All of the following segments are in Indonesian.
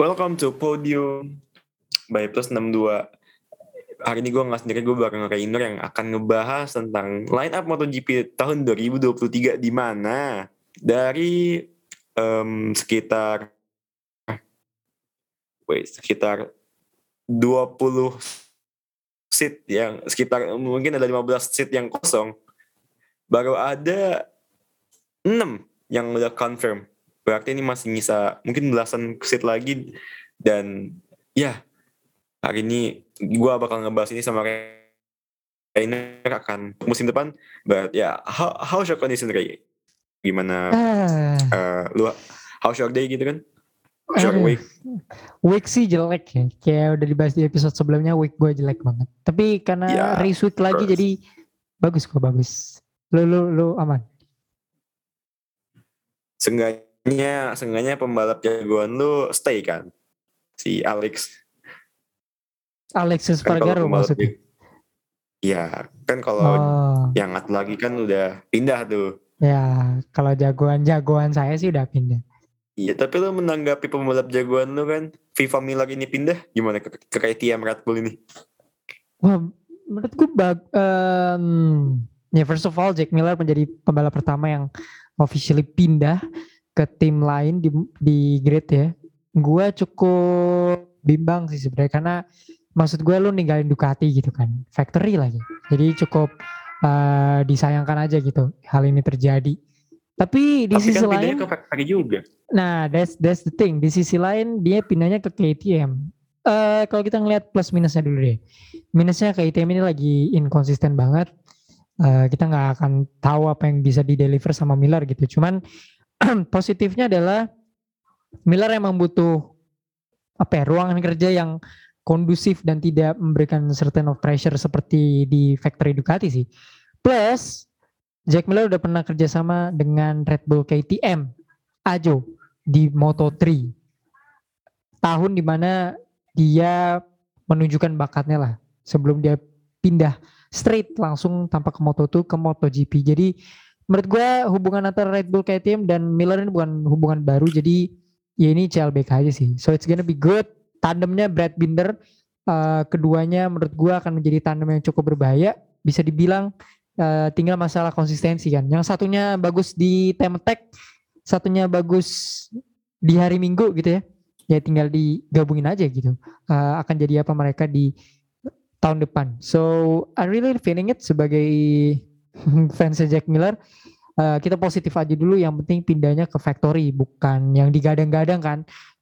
Welcome to Podium by Plus 62. Hari ini gue nggak sendiri, gue bareng Rainer yang akan ngebahas tentang line up MotoGP tahun 2023 di mana dari em, sekitar wait, sekitar 20 seat yang sekitar mungkin ada 15 seat yang kosong. Baru ada 6 yang udah confirm. Berarti ini masih nyisa mungkin belasan seat lagi dan ya hari ini gua bakal ngebahas ini sama Rainer akan musim depan. But ya, how, how's your condition Ray? Gimana Ah, eh, lu how's your day gitu kan? How's your week? week sih jelek ya. Kayak udah dibahas di episode sebelumnya week gue jelek banget. Tapi karena Ya, race week lagi course. jadi bagus kok bagus. Lu lu lu aman. Seenggaknya, seenggaknya pembalap jagoan lu stay kan? Si Alex. Alexis Kan Spargaro pembalap maksudnya. Iya, kan kalau Oh, yang lagi kan udah pindah tuh. ya kalau jagoan-jagoan saya sih udah pindah. Iya, tapi lu menanggapi pembalap jagoan lu kan, Viva Miller ini pindah, gimana ke, ke KTM Red Bull ini? Wah, menurut gue bag, em, ya first of all Jack Miller menjadi pembalap pertama yang officially pindah ke tim lain di di grid ya. Gue cukup bimbang sih sebenarnya karena maksud gue lu ninggalin Ducati gitu kan, factory lagi. Jadi cukup eh, disayangkan aja gitu hal ini terjadi. Tapi di Tapi sisi kan lain, ke factory juga. Nah, that's that's the thing. Di sisi lain dia pindahnya ke KTM. Eh kalau kita ngelihat plus minusnya dulu deh. Minusnya KTM ini lagi inkonsisten banget. Eh kita nggak akan tahu apa yang bisa di deliver sama Miller gitu. Cuman positifnya adalah Miller emang butuh apa ya ruangan kerja yang kondusif dan tidak memberikan certain of pressure seperti di factory Ducati sih. Plus Jack Miller udah pernah kerjasama dengan Red Bull KTM Ajo di Moto3 tahun di mana dia menunjukkan bakatnya lah sebelum dia pindah straight langsung tanpa ke Moto2 ke MotoGP jadi menurut gue hubungan antara Red Bull KTM dan Miller ini bukan hubungan baru jadi ya ini CLBK aja sih so it's gonna be good tandemnya Brad Binder eh, keduanya menurut gue akan menjadi tandem yang cukup berbahaya bisa dibilang eh, tinggal masalah konsistensi kan yang satunya bagus di attack satunya bagus di hari Minggu gitu ya. Ya tinggal digabungin aja gitu. Eh, akan jadi apa mereka di tahun depan. So I really feeling it sebagai fans Jack Miller. eh, kita positif aja dulu. Yang penting pindahnya ke factory, bukan yang digadang-gadang kan.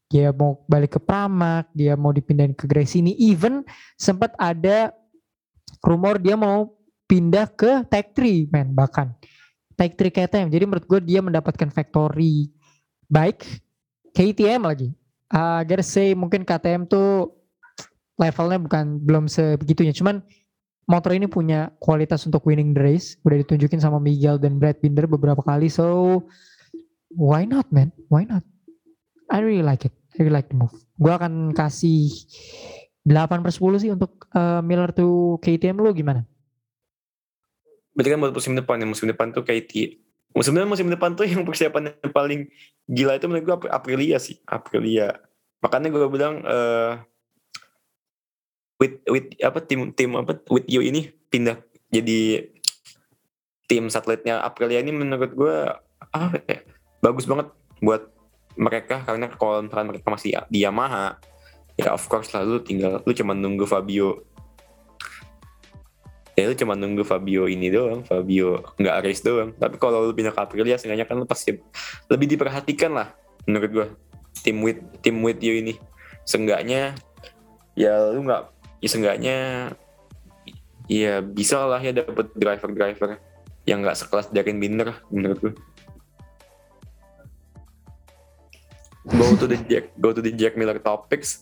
Dia mau balik ke Pramak, dia mau dipindahin ke Gresini. Even sempat ada rumor dia mau pindah ke Tech 3 men bahkan. Tech 3 KTM. Jadi menurut gue dia mendapatkan factory baik KTM lagi. Uh, gotta say mungkin KTM tuh levelnya bukan belum sebegitunya. Cuman motor ini punya kualitas untuk winning the race. Udah ditunjukin sama Miguel dan Brad Binder beberapa kali. So why not man? Why not? I really like it. I really like the move. Gue akan kasih 8 per 10 sih untuk uh, Miller to KTM. Lu gimana? Berarti kan buat musim depan ya, musim depan tuh KT. Sebenarnya musim depan tuh yang persiapan yang paling gila itu menurut gue Ap- Aprilia sih, Aprilia. Makanya gue bilang eh with with apa tim tim apa with you ini pindah jadi tim satelitnya Aprilia ini menurut gue apa ya, bagus banget buat mereka karena kalau misalkan mereka masih di Yamaha ya of course lah lu tinggal lu cuma nunggu Fabio. Ya lu cuma nunggu Fabio ini doang Fabio nggak race doang. Tapi kalau lu pindah ke Aprilia seenggaknya kan lu pasti lebih diperhatikan lah menurut gua tim with tim with you ini. Seenggaknya ya lu nggak ya seenggaknya ya bisa lah ya dapet driver-driver yang nggak sekelas Darren Binder menurut gua go to the Jack go to the Jack Miller topics.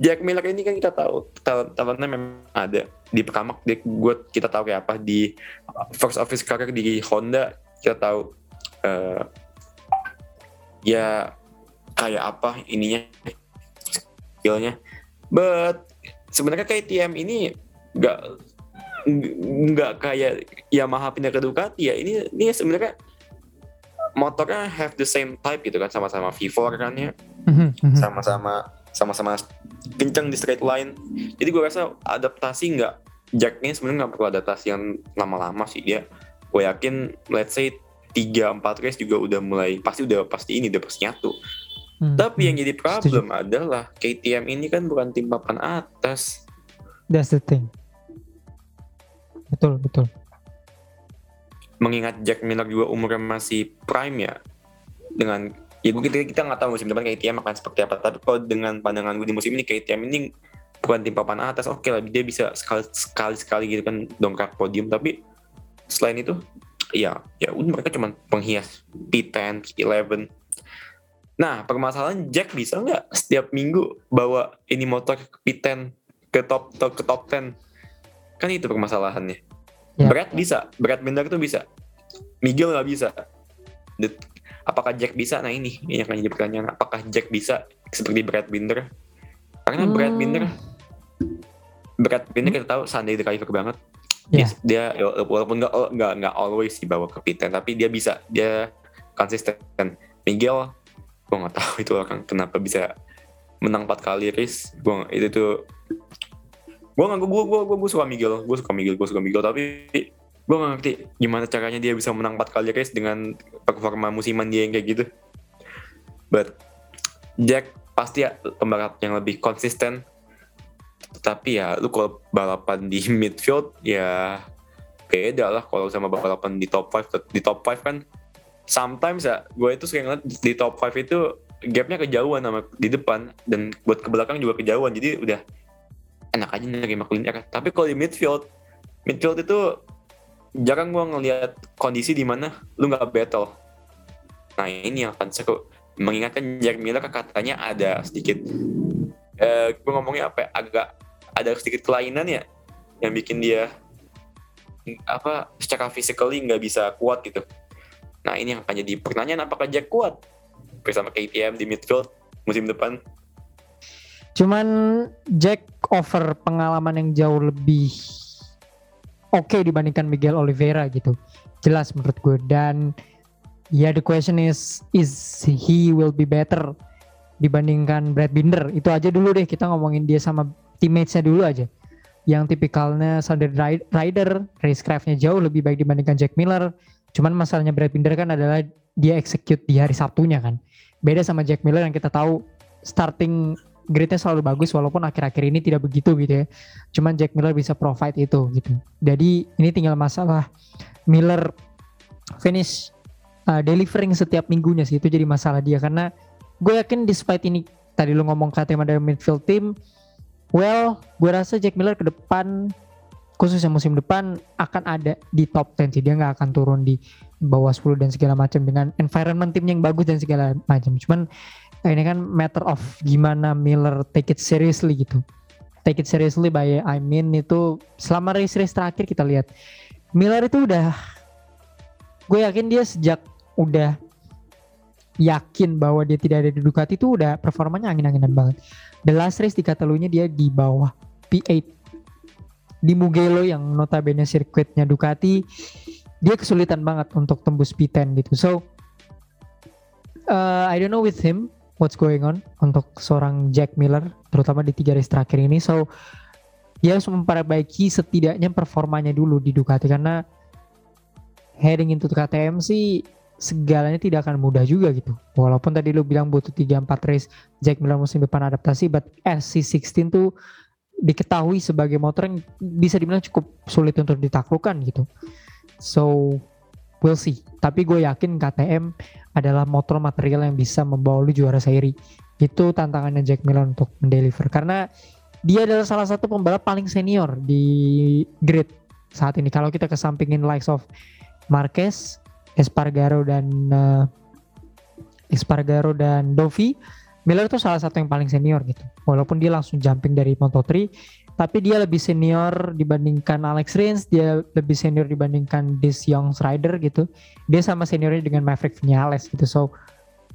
Jack Miller ini kan kita tahu talent talentnya memang ada. Di Pramac di gue kita tahu kayak apa. Di first office career di Honda kita tahu eh, ya kayak apa ininya skillnya. But sebenarnya KTM ini nggak nggak kayak Yamaha pindah ke Ducati ya ini ini sebenarnya motornya have the same type gitu kan sama-sama V4 kan ya Mhm, mhm. sama-sama sama-sama kencang di straight line. Jadi gue rasa adaptasi nggak Jack ini sebenarnya nggak perlu adaptasi yang lama-lama sih dia. Gue yakin let's say 3 4 race juga udah mulai pasti udah pasti ini udah pasti nyatu. Hmm, Tapi yang hmm. jadi problem adalah KTM ini kan bukan tim papan atas. That's the thing. Betul, betul. Mengingat Jack Miller juga umurnya masih prime ya. Dengan ya gue kita kita nggak tahu musim depan KTM akan seperti apa. Tapi kalau dengan pandangan gue di musim ini KTM ini bukan tim papan atas. Oke lah dia bisa sekali sekali sekali gitu kan dongkrak podium. Tapi selain itu ya ya udah mereka cuma penghias P10, P11. Nah permasalahan Jack bisa nggak setiap minggu bawa ini motor ke P10 ke top, top ke top 10 kan itu permasalahannya. Ya. Brad bisa, Brad Binder tuh bisa, Miguel nggak bisa. Apakah Jack bisa? Nah ini ini akan jadi pertanyaan. Apakah Jack bisa seperti Brad Binder? Karena Brad Hmm. Binder, Brad Binder kita tahu Sunday driver banget. Ya. Dia, dia walaupun nggak nggak nggak always dibawa ke P10 tapi dia bisa, dia konsisten. Miguel, gue nggak tahu itu orang kenapa bisa menang 4 kali race. Gue itu tuh gue nggak gue gue gue suka Miguel. Gue suka Miguel gue suka Miguel. Tapi gue nggak ngerti gimana caranya dia bisa menang 4 kali race dengan performa musiman dia yang kayak gitu. But Jack pasti ya pembalap yang lebih konsisten. Tapi ya lu kalau balapan di midfield ya beda lah kalau sama balapan di top 5 di top 5 kan sometimes ya gue itu sering ngeliat di top 5 itu gapnya kejauhan sama di depan dan buat ke belakang juga kejauhan jadi udah enak aja nerima clean air. Tapi kalau di midfield, midfield itu jarang gua ngelihat kondisi di mana lu nggak battle. Nah ini yang akan seru. Mengingatkan Jack Miller katanya ada sedikit, eh gue ngomongnya apa? ya, Agak ada sedikit kelainan ya yang bikin dia apa secara physically nggak bisa kuat gitu. Nah ini yang akan jadi pertanyaan apakah Jack kuat bersama KTM di midfield musim depan? Cuman Jack over pengalaman yang jauh lebih oke dibandingkan Miguel Oliveira gitu. Jelas menurut gue dan ya the question is is he will be better dibandingkan Brad Binder. Itu aja dulu deh kita ngomongin dia sama teammates-nya dulu aja. Yang tipikalnya standard ri- rider, racecraft-nya jauh lebih baik dibandingkan Jack Miller. Cuman masalahnya Brad Binder kan adalah dia execute di hari Sabtunya kan. Beda sama Jack Miller yang kita tahu starting gridnya selalu bagus walaupun akhir-akhir ini tidak begitu gitu ya. Cuman Jack Miller bisa provide itu gitu. Jadi ini tinggal masalah Miller finish uh, delivering setiap minggunya sih itu jadi masalah dia karena gue yakin despite ini tadi lu ngomong katanya ada midfield team well gue rasa Jack Miller ke depan khususnya musim depan akan ada di top 10 sih. Dia nggak akan turun di bawah 10 dan segala macam dengan environment tim yang bagus dan segala macam. Cuman eh, ini kan matter of gimana Miller take it seriously gitu. Take it seriously by I mean itu selama race-race terakhir kita lihat Miller itu udah gue yakin dia sejak udah yakin bahwa dia tidak ada di Ducati itu udah performanya angin-anginan banget. The last race di Catalunya dia di bawah P8 di Mugello yang notabene sirkuitnya Ducati dia kesulitan banget untuk tembus P10 gitu. So uh, I don't know with him what's going on untuk seorang Jack Miller terutama di tiga race terakhir ini. So dia harus memperbaiki setidaknya performanya dulu di Ducati karena heading into KTM sih segalanya tidak akan mudah juga gitu. Walaupun tadi lu bilang butuh 3-4 race Jack Miller musim depan adaptasi, but SC16 tuh diketahui sebagai motor yang bisa dibilang cukup sulit untuk ditaklukkan gitu. So we'll see. Tapi gue yakin KTM adalah motor material yang bisa membawa lu juara seri. Itu tantangannya Jack Miller untuk mendeliver karena dia adalah salah satu pembalap paling senior di grid saat ini. Kalau kita kesampingin likes of Marquez, Espargaro dan uh, Espargaro dan Dovi, Miller tuh salah satu yang paling senior gitu. Walaupun dia langsung jumping dari Moto3, tapi dia lebih senior dibandingkan Alex Rins, dia lebih senior dibandingkan this young rider gitu. Dia sama seniornya dengan Maverick Vinales gitu. So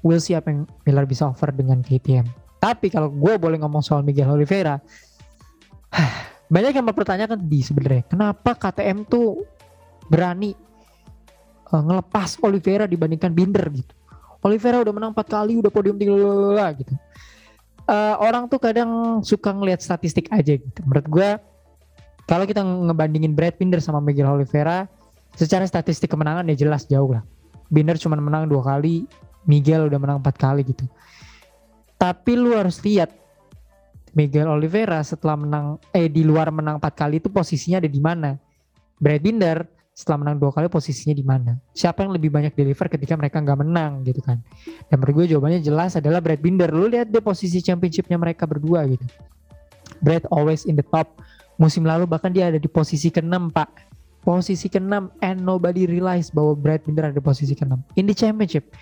we'll see apa yang Miller bisa offer dengan KTM. Tapi kalau gue boleh ngomong soal Miguel Oliveira, banyak yang mempertanyakan di sebenarnya kenapa KTM tuh berani uh, ngelepas Oliveira dibandingkan Binder gitu. Oliveira udah menang empat kali, udah podium tiga gitu. Uh, orang tuh kadang suka ngelihat statistik aja gitu. Menurut gue, kalau kita ngebandingin Brad Binder sama Miguel Oliveira, secara statistik kemenangan ya jelas jauh lah. Binder cuma menang dua kali, Miguel udah menang empat kali gitu. Tapi lu harus lihat Miguel Oliveira setelah menang eh di luar menang empat kali itu posisinya ada di mana. Brad Binder setelah menang dua kali posisinya di mana. Siapa yang lebih banyak deliver ketika mereka nggak menang gitu kan. Dan menurut gue jawabannya jelas adalah Brad Binder. Lu lihat deh posisi championshipnya mereka berdua gitu. Brad always in the top. Musim lalu bahkan dia ada di posisi ke-6 pak. Posisi ke-6 and nobody realize bahwa Brad Binder ada di posisi ke-6. In the championship.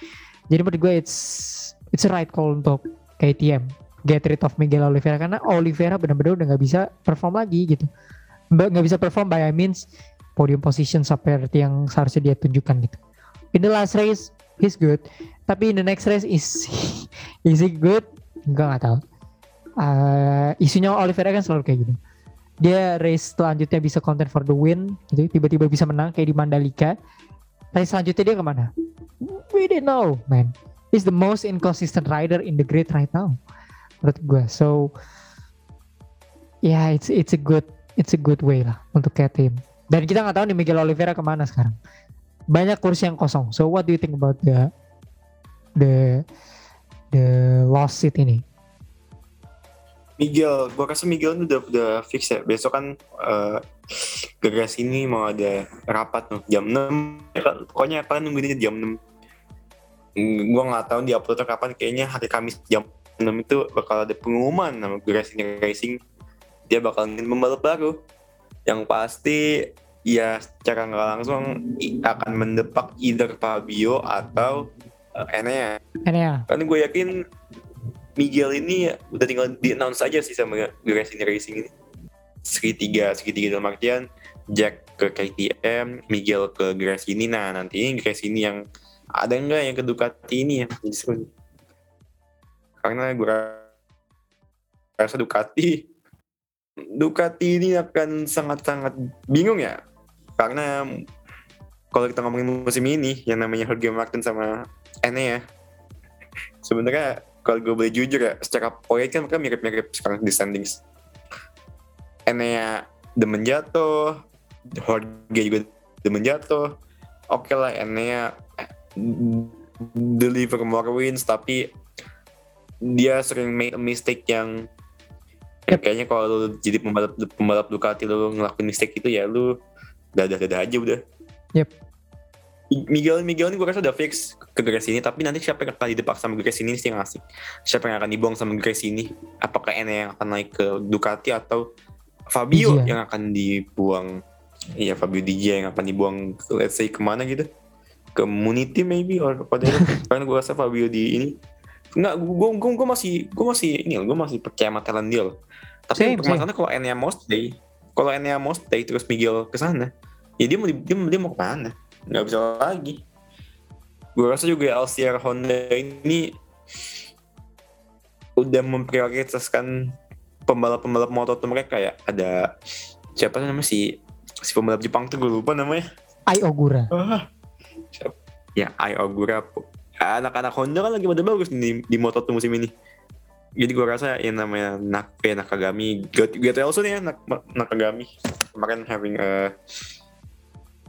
Jadi menurut gue it's it's a right call untuk KTM get rid of Miguel Oliveira karena Oliveira benar-benar udah nggak bisa perform lagi gitu nggak bisa perform by I means podium position seperti yang seharusnya dia tunjukkan gitu. In the last race he's good. Tapi in the next race is is he good? Enggak nggak tahu. Uh, isunya Oliveira kan selalu kayak gitu. Dia race selanjutnya bisa content for the win gitu. Tiba-tiba bisa menang kayak di Mandalika. Race selanjutnya dia ke mana? We didn't know man. He's the most inconsistent rider in the grid right now menurut gue so yeah, it's it's a good it's a good way lah untuk kayak tim dan kita nggak tahu nih Miguel Oliveira ke mana sekarang banyak kursi yang kosong so what do you think about the the the lost seat ini Miguel, gue rasa Miguel udah udah fix ya. Besok kan uh, ini mau ada rapat tuh jam 6. Ya kan, pokoknya apa nungguin jam 6. Gue nggak tahu di upload kapan. Kayaknya hari Kamis jam 6 itu bakal ada pengumuman nama Racing Racing dia bakal ingin pembalap baru yang pasti ya secara nggak langsung akan mendepak either Fabio atau uh, Enea. Enea. Karena gue yakin Miguel ini udah tinggal di announce saja sih sama Racing Racing ini. Segitiga, segitiga dalam artian Jack ke KTM, Miguel ke Gresini. Nah nanti ini Gresini yang ada nggak yang ke Ducati ini ya? Karena gue rasa Ducati Ducati ini akan sangat-sangat bingung ya karena kalau kita ngomongin musim ini yang namanya Jorge Martin sama Ene ya sebenarnya kalau gue boleh jujur ya secara poin kan mereka mirip-mirip sekarang di standings. Ene demen jatuh Jorge juga demen jatuh. Oke okay lah Ene deliver more wins tapi dia sering make a mistake yang kayaknya kalau jadi pembalap pembalap Ducati lu ngelakuin mistake itu ya lu dadah-dadah aja udah. Yep. Miguel Miguel ini gue rasa udah fix ke Grace ini tapi nanti siapa yang akan didepak sama Grace ini sih yang asik siapa yang akan dibuang sama Grace ini apakah Ene yang akan naik ke Ducati atau Fabio DJ. yang akan dibuang iya Fabio DJ yang akan dibuang let's say ke mana gitu ke Munity maybe or pada karena gue rasa Fabio di ini Enggak, gue gue gue masih gue masih ini gue masih percaya sama talent dia loh. Tapi permasalahannya kalau Enya mau stay, kalau Enya mau stay terus Miguel ke sana, ya dia mau dia, dia mau ke mana? Nggak bisa lagi. Gue rasa juga LCR Honda ini udah memprioritaskan pembalap-pembalap motor tuh mereka ya ada siapa namanya si si pembalap Jepang tuh gue lupa namanya Ai Ogura ah, ya Ai Ogura anak-anak Honda kan lagi pada bagus di, di Moto2 musim ini. Jadi gue rasa yang namanya Nak, eh, Nakagami, Gato also nih ya Nak, Nakagami kemarin having a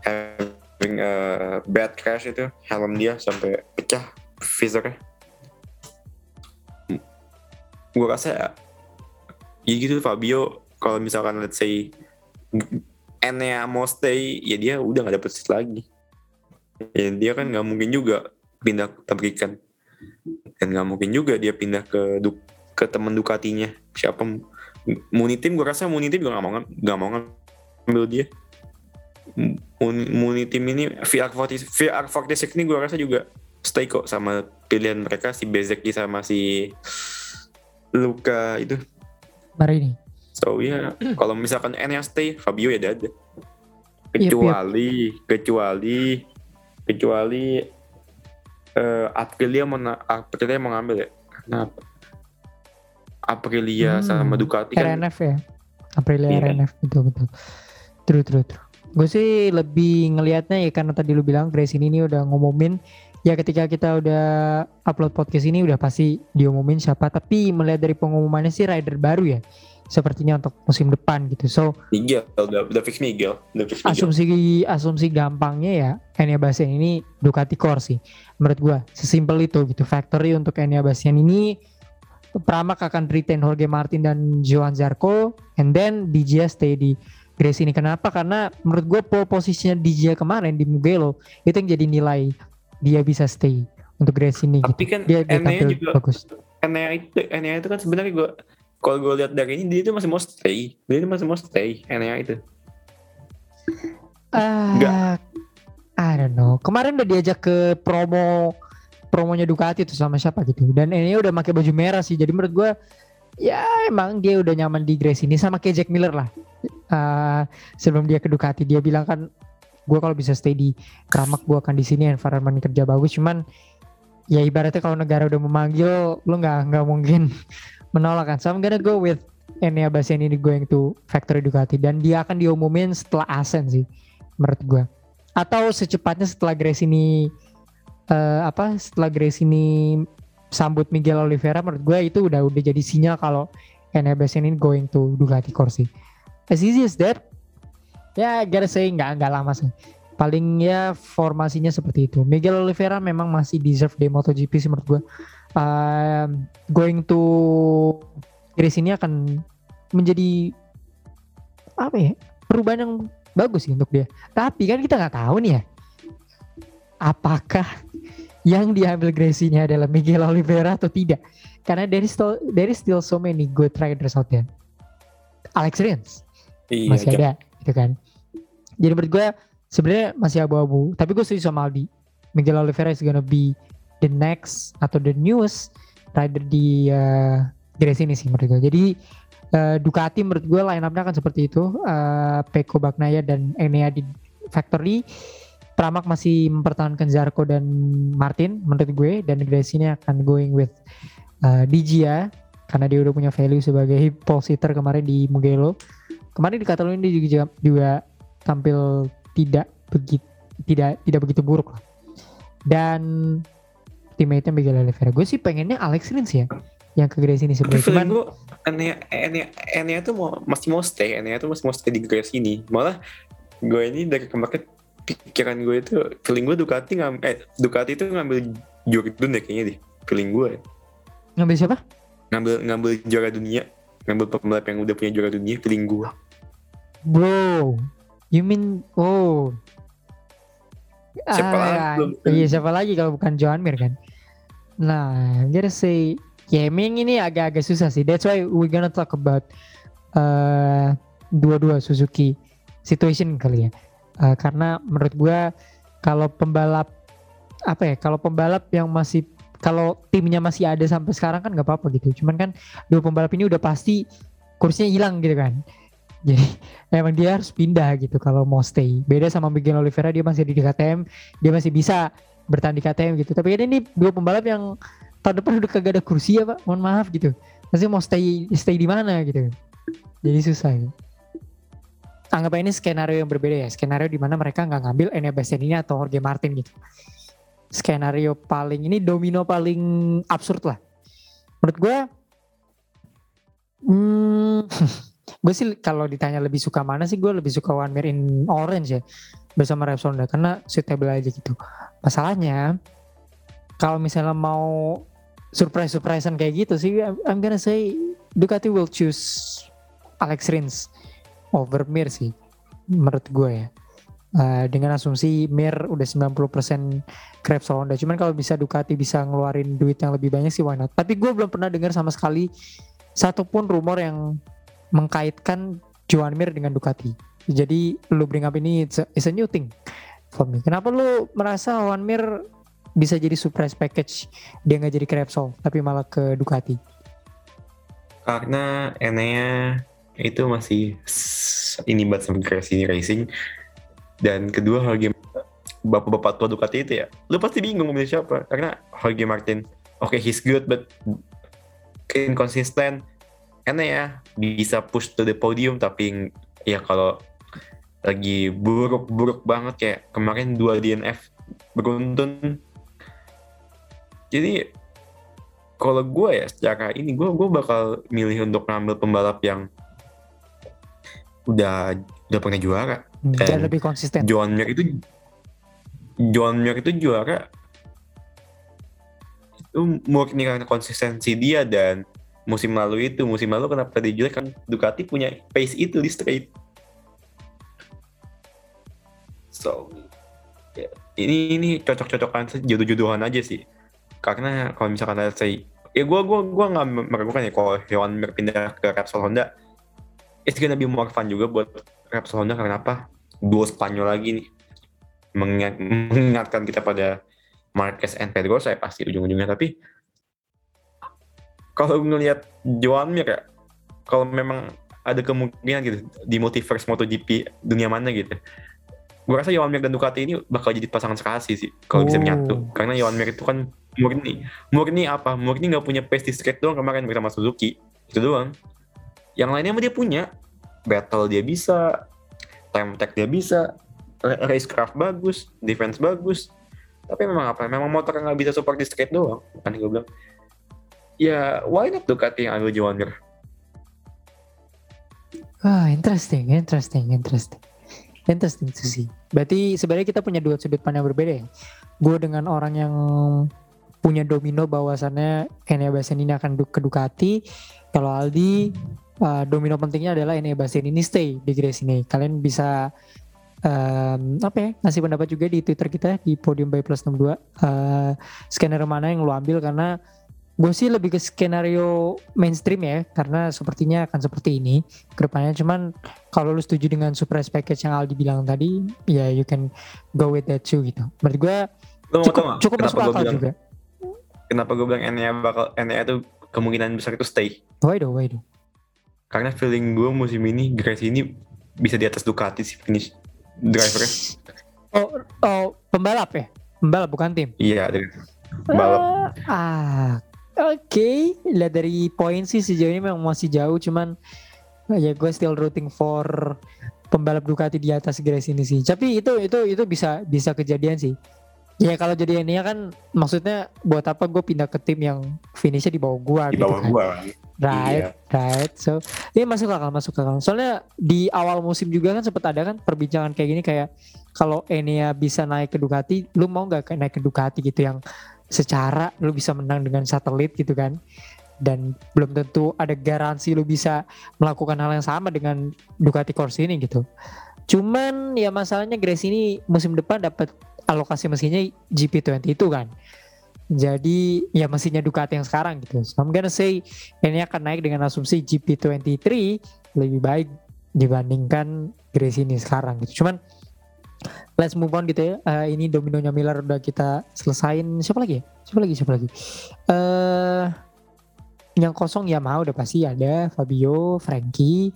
having a bad crash itu helm dia sampai pecah visornya. Gue rasa ya, gitu Fabio kalau misalkan let's say Enea mau stay ya dia udah gak dapet seat lagi. Ya dia kan nggak mungkin juga pindah ke pabrikan dan nggak mungkin juga dia pindah ke du ke temen Ducatinya. Siapa Munitim gue rasa Munitim juga nggak mau nggak mau ngambil dia. Munitim ini VR40 VR46 ini gue rasa juga stay kok sama pilihan mereka si Bezeki sama si Luka itu. Mari ini. So ya yeah, kalau misalkan N yang stay Fabio ya ada kecuali yep, yep. kecuali kecuali uh, Aprilia mau Aprilia mau ngambil ya kenapa Aprilia hmm, sama Ducati kan. RNF ya? Aprilia iya. RNF betul betul. True true true. Gue sih lebih ngelihatnya ya karena tadi lu bilang Grace ini, ini udah ngumumin. Ya ketika kita udah upload podcast ini udah pasti diumumin siapa. Tapi melihat dari pengumumannya sih rider baru ya sepertinya untuk musim depan gitu. So Miguel udah udah fix Miguel udah fix Miguel asumsi asumsi gampangnya ya Enya Bastian ini Ducati Core sih menurut gua. Sesimpel itu gitu factory untuk Enya Bastian ini. Pramak akan retain Jorge Martin dan Johan Zarco and then DJ stay di Grace ini. Kenapa? Karena menurut gue pole posisinya DJ kemarin di Mugello itu yang jadi nilai dia bisa stay untuk Grace ini tapi gitu. kan dia, dia juga bagus. Enea itu Enea itu kan sebenarnya gue kalau gue lihat dari ini dia itu masih mau stay dia itu masih mau stay Enea itu Ah, I don't know. Kemarin udah diajak ke promo promonya Ducati tuh sama siapa gitu. Dan ini udah pakai baju merah sih. Jadi menurut gue ya emang dia udah nyaman di Grace ini sama kayak Jack Miller lah. Ah, sebelum dia ke Ducati dia bilang kan gue kalau bisa stay di Kramak gue akan di sini environment kerja bagus. Cuman ya ibaratnya kalau negara udah memanggil lu nggak nggak mungkin menolak kan. So I'm gonna go with Enea Bastian ini going to factory Ducati. Dan dia akan diumumin setelah Asen sih menurut gue atau secepatnya setelah Grace ini eh, apa setelah Grace ini sambut Miguel Oliveira menurut gue itu udah udah jadi sinyal kalau Enea Bastian ini going to Ducati Corsi. As easy as that. Ya gotta say nggak nggak lama sih. Paling ya formasinya seperti itu. Miguel Oliveira memang masih deserve di MotoGP sih menurut gue Um, going to Grace ini akan menjadi apa ya? Perubahan yang bagus sih untuk dia. Tapi kan kita nggak tahu nih ya apakah yang diambil Gracie-nya adalah Miguel Oliveira atau tidak. Karena there is still, there is still so many good riders out there. Alex Rins iya masih Jack. ada gitu kan. Jadi menurut gue sebenarnya masih abu-abu. Tapi gue setuju sama Aldi. Miguel Oliveira is gonna be the next atau the newest rider di uh, Grace ini sih menurut gue jadi uh, Ducati menurut gue line up-nya akan seperti itu. Uh, Peko Bagnaya dan Enea di factory. Pramak masih mempertahankan Zarco dan Martin menurut gue. Dan Grace ini akan going with uh, Digia karena dia udah punya value sebagai pole sitter kemarin di Mugello. Kemarin di Catalunya dia juga, juga tampil tidak begitu tidak tidak begitu buruk lah. Dan teammate-nya Miguel Oliveira. Gue sih pengennya Alex Rins ya yang ke Grace ini sebenarnya. Cuman gue Enea, Enea, Enea tuh mau, masih mau stay Enea tuh masih mau stay di Grace ini malah gue ini dari kemarin pikiran gue itu feeling gue Ducati ngam, eh Ducati itu ngambil juara dunia kayaknya deh feeling gue ngambil siapa? ngambil ngambil juara dunia ngambil pembalap yang udah punya juara dunia feeling gue Bro, you mean oh. Siapa lagi Ah, belum? Iya siapa lagi kalau bukan Johan Mir kan? Nah, say, ya emang ini agak-agak susah sih. That's why we gonna talk about uh, dua-dua Suzuki situation kali ya. Uh, karena menurut gua kalau pembalap apa ya? Kalau pembalap yang masih kalau timnya masih ada sampai sekarang kan nggak apa-apa gitu. Cuman kan dua pembalap ini udah pasti kursinya hilang gitu kan. Jadi emang dia harus pindah gitu kalau mau stay. Beda sama Miguel Oliveira dia masih di KTM, dia masih bisa bertahan di KTM gitu. Tapi ini dua pembalap yang tahun depan udah kagak ada kursi ya pak. Mohon maaf gitu. Masih mau stay stay di mana gitu. Jadi susah. Gitu. Anggap ini skenario yang berbeda ya. Skenario di mana mereka nggak ngambil Enea Bastianini atau Jorge Martin gitu. Skenario paling ini domino paling absurd lah. Menurut gue, hmm, gue sih kalau ditanya lebih suka mana sih gue lebih suka One Mir in Orange ya bersama Repsol Honda karena suitable aja gitu. Masalahnya kalau misalnya mau surprise surprisean kayak gitu sih I'm, gonna say Ducati will choose Alex Rins over Mir sih menurut gue ya. Uh, dengan asumsi Mir udah 90% ke Repsol Honda. Cuman kalau bisa Ducati bisa ngeluarin duit yang lebih banyak sih why not. Tapi gue belum pernah dengar sama sekali satupun rumor yang mengkaitkan Joan Mir dengan Ducati. Jadi lu bring up ini it's a, it's a new thing for me. Kenapa lu merasa Joan Mir bisa jadi surprise package dia nggak jadi ke tapi malah ke Ducati? karena Enea itu masih ini banget sama Gresini Racing dan kedua Jorge bapak-bapak tua Ducati itu ya lu pasti bingung memilih siapa karena Jorge Martin oke he's good but inconsistent Enea bisa push to the podium tapi ya kalau lagi buruk-buruk banget kayak kemarin dua DNF beruntun Jadi kalau gue ya secara ini gue gue bakal milih untuk ngambil pembalap yang udah udah pernah juara. Dan lebih konsisten. John Mir itu John Mir itu juara itu murni karena konsistensi dia dan musim lalu itu musim lalu kenapa dia juara kan Ducati punya pace itu di straight. So ya, ini ini cocok-cocokan jodoh-jodohan aja sih. Karena kalau misalkan let's say ya gue gua gua nggak meragukan ya. Kalau Hewan Mir pindah ke Repsol Honda it's gonna be more fun juga buat Repsol Honda. Karena apa? Duo Spanyol lagi nih. Mengingat, mengingatkan kita pada Marquez and Pedro saya pasti ujung-ujungnya. Tapi kalau ngelihat Joan Mir ya kalau memang ada kemungkinan gitu di multiverse MotoGP dunia mana gitu gue rasa Joan Mir dan Ducati ini bakal jadi pasangan sekasih sih kalau bisa Oh. menyatu. Karena Joan Mir itu kan murni. Murni apa? Murni nggak punya pace di straight doang kemarin bersama Suzuki. Itu doang. Yang lainnya mah dia punya. Battle dia bisa time attack dia bisa ra- racecraft bagus defense bagus. Tapi memang apa? Memang motor nggak bisa support di straight doang. Kan gue bilang ya why not Ducati yang ambil Joan Mir Ah, interesting, interesting, interesting. Interesting to see. Berarti sebenarnya kita punya dua sudut pandang berbeda ya. Gue dengan orang yang punya domino bahwasannya Enea Bastianini akan ke Ducati. Kalau Aldi uh, domino pentingnya adalah Enea Bastianini stay di race ini. Kalian bisa um, apa ya ngasih pendapat juga di Twitter kita di Podium by Plus 62 uh, skenario mana yang lo ambil karena gue sih lebih ke skenario mainstream ya karena sepertinya akan seperti ini ke depannya cuman kalau lu setuju dengan surprise package yang Aldi bilang tadi ya you can go with that too gitu. Menurut gue cukup cukup masuk akal bilang juga. kenapa gue bilang Enea bakal Enea itu kemungkinan besar itu stay? Why do why do karena feeling gue musim ini Grace ini bisa di atas Ducati sih finish drivernya. Oh oh pembalap ya? Pembalap bukan tim? Iya dari balap ah, oke. Lihat dari poin sih sejauh ini memang masih jauh, cuman ah, ya gue still rooting for pembalap Ducati di atas Grace ini sih. Tapi itu itu itu bisa bisa kejadian sih. Ya kalau jadi ini kan maksudnya buat apa gue pindah ke tim yang finishnya di bawah gua di gitu bawah kan. gue Right, right. So, ini masuk akal, masuk akal. Soalnya di awal musim juga kan sempat ada kan perbincangan kayak gini kayak kalau Enea bisa naik ke Ducati, lu mau nggak naik ke Ducati gitu yang secara lu bisa menang dengan satelit gitu kan? Dan belum tentu ada garansi lu bisa melakukan hal yang sama dengan Ducati Corsa ini gitu. Cuman ya masalahnya Grace ini musim depan dapat alokasi mesinnya GP20 itu kan. Jadi ya mesinnya Ducati yang sekarang gitu. So I'm gonna say ini akan naik dengan asumsi GP23 lebih baik dibandingkan Grace ini sekarang gitu. Cuman let's move on gitu ya. Eh, ini dominonya Miller udah kita selesain. Siapa lagi ya? Siapa lagi? Siapa lagi? Eh yang kosong ya mau udah pasti ada Fabio, Frankie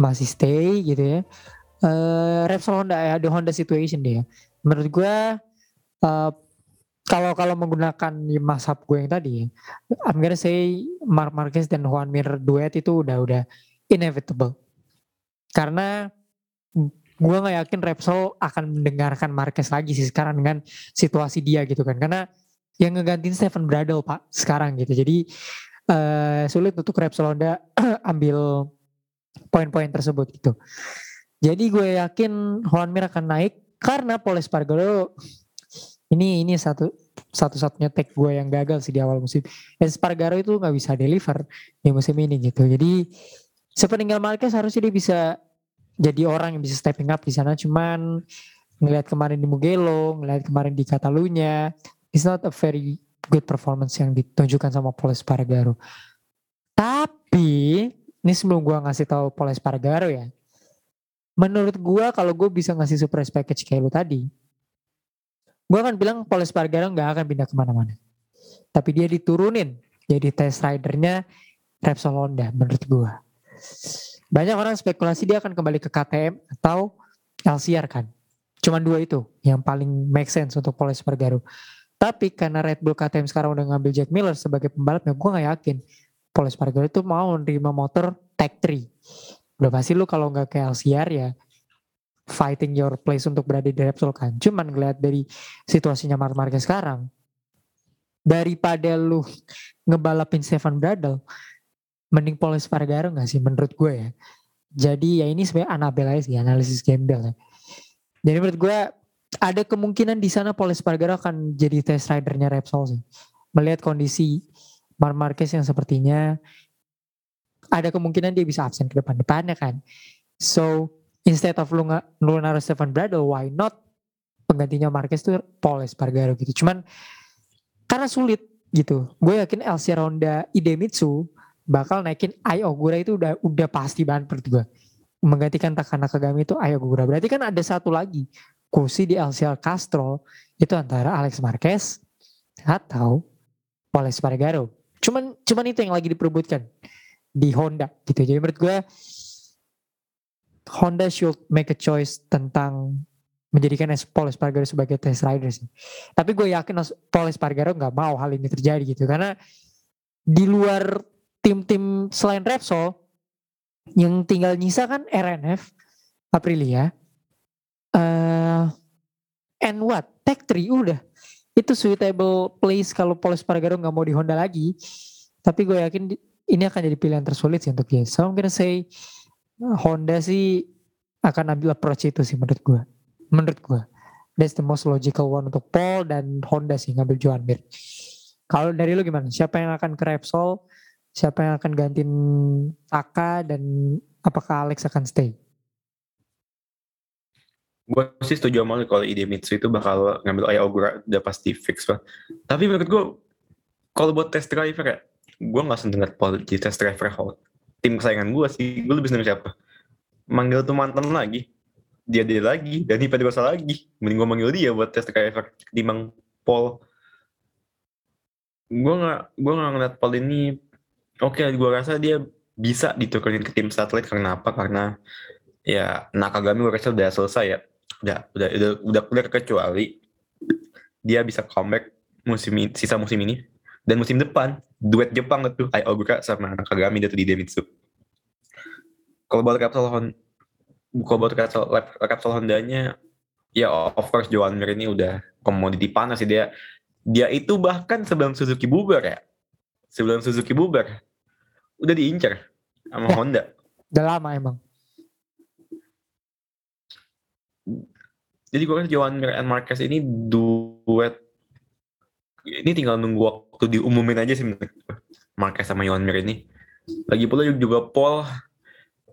masih stay gitu ya. Eh Repsol Honda ya, the Honda situation deh ya. Menurut gua eh kalau kalau menggunakan masab gue yang tadi I'm gonna say Mark Marquez dan Juan Mir duet itu udah udah inevitable. Karena gue nggak yakin Repsol akan mendengarkan Marquez lagi sih sekarang dengan situasi dia gitu kan. Karena yang ngegantiin Stephen Bradle pak sekarang gitu. Jadi eh, sulit untuk Repsol Honda ambil poin-poin tersebut gitu. Jadi gue yakin Juan Mir akan naik karena Paul Espargaro ini ini satu satu-satunya tag gue yang gagal sih di awal musim. Espargaro itu nggak bisa deliver di musim ini gitu. Jadi sepeninggal Marquez harusnya dia bisa jadi orang yang bisa stepping up di sana. Cuman ngelihat kemarin di Mugello, ngelihat kemarin di Catalunya, it's not a very good performance yang ditunjukkan sama Paul Espargaro. Tapi ini sebelum gue ngasih tahu Paul Espargaro ya, menurut gue kalau gue bisa ngasih surprise package kayak lu tadi, gue akan bilang Paul Espargaro nggak akan pindah ke mana-mana. Tapi dia diturunin jadi test ridernya Repsol Honda menurut gue. Banyak orang spekulasi dia akan kembali ke KTM atau LCR kan. Cuman dua itu yang paling make sense untuk Paul Espargaro. Tapi karena Red Bull KTM sekarang udah ngambil Jack Miller sebagai pembalapnya, gue gak yakin Paul Espargaro itu mau nerima motor Tech 3. Udah pasti lu kalau nggak ke LCR ya fighting your place untuk berada di Repsol kan. Cuman ngeliat dari situasinya Mark Marquez sekarang, daripada lu ngebalapin Stefan Bradl mending Paul Espargaro gak sih menurut gue ya? Jadi ya ini sebenarnya Anabel aja sih analisis gembel ya. Jadi menurut gue ada kemungkinan di sana Paul Espargaro akan jadi test ridernya Repsol sih. Melihat kondisi Mar Marquez yang sepertinya ada kemungkinan dia bisa absen ke depan-depannya kan. So instead of lu, lu naruh Stefan Bradl why not penggantinya Marquez tuh Paul Espargaro gitu. Cuman karena sulit gitu. Gue yakin LC Honda Idemitsu bakal naikin Ai Ogura itu udah udah pasti banget menurut gue. Menggantikan Takana Kagami itu Ai Ogura. Berarti kan ada satu lagi kursi di LCR Castro itu antara Alex Marquez atau Paul Espargaro. Cuman cuman itu yang lagi diperebutkan di Honda gitu. Jadi menurut gue Honda should make a choice tentang menjadikan Paul Espargaro sebagai test rider sih. Tapi gue yakin Paul Espargaro nggak mau hal ini terjadi gitu karena di luar tim-tim selain Repsol yang tinggal nyisa kan RNF, Aprilia, uh, and what? Tech 3 udah. Itu suitable place kalau Paul Espargaro nggak mau di Honda lagi. Tapi gue yakin ini akan jadi pilihan tersulit sih untuk dia. So I'm gonna say Honda sih akan ambil approach itu sih menurut gue menurut gue that's the most logical one untuk Paul dan Honda sih ngambil Joan Mir kalau dari lu gimana siapa yang akan ke Repsol siapa yang akan gantiin Taka dan apakah Alex akan stay? Gue sih setuju sama kalau ide Mitsu itu bakal ngambil Aya Ogura udah pasti fix pak tapi menurut gue kalau buat test driver ya gue gak seneng Paul jadi test driver tim kesayangan gue sih gue lebih seneng siapa? Manggil tuh mantan lagi dia dia lagi dan Ipa Pedrosa lagi. Mending gue manggil dia buat tes driver ketimbang Paul. Gue nggak gue nggak ngeliat Paul ini oke gue rasa dia bisa ditukerin ke tim satelit karena apa? Karena ya Nakagami gue rasa udah selesai ya. Udah udah udah udah clear kecuali dia bisa comeback musim sisa musim ini dan musim depan. Duet Jepang tuh Ai Ogura sama Nakagami dia tuh di Demitsu. Kalau buat Capsule buka buat kapsul, kapsul Hondanya ya of course Joan Mir ini udah komoditi panas sih. Dia dia itu bahkan sebelum Suzuki bubar ya sebelum Suzuki bubar udah diincar sama ya, Honda. Udah lama emang. Jadi gue kan Joan Mir and Marquez ini duet. Ini tinggal nunggu waktu diumumin aja sih Marquez sama Joan Mir ini. Lagi pula juga Paul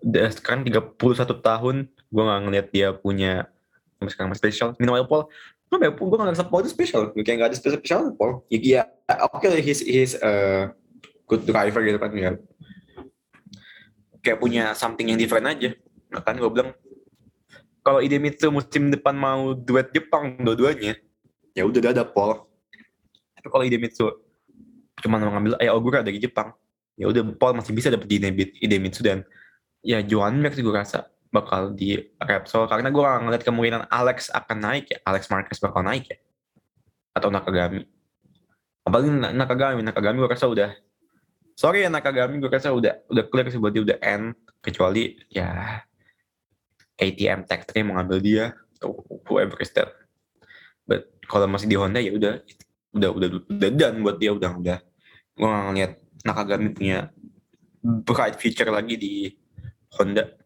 sekarang 31 tahun gue gak ngeliat dia punya sekarang masih spesial. Minimal Paul gak gue gak ngerasa Paul itu spesial kayak gak ada spesial spesial Paul. Ya, ya oke he's, he's uh, good driver gitu kan ya. Kayak punya something yang different aja. Nah, kan gue bilang kalau ide itu musim depan mau duet Jepang dua-duanya ya udah ada Paul. Tapi kalau ide itu cuma mau ngambil Aya Ogura dari Jepang ya udah Paul masih bisa dapat di Idemitsu dan ya Johan Mir gue rasa bakal di Repsol karena gue gak ngeliat kemungkinan Alex akan naik ya. Alex Marquez bakal naik ya. Atau Nakagami. Apalagi Nakagami. Nakagami gue rasa udah sorry ya Nakagami gue rasa udah udah clear sih buat dia udah end. Kecuali ya ATM Tech 3 mau ngambil dia. Atau whoever is that. But kalau masih di Honda ya udah udah udah udah done buat dia. Udah udah. Gue gak ngeliat Nakagami punya bright future lagi di Honda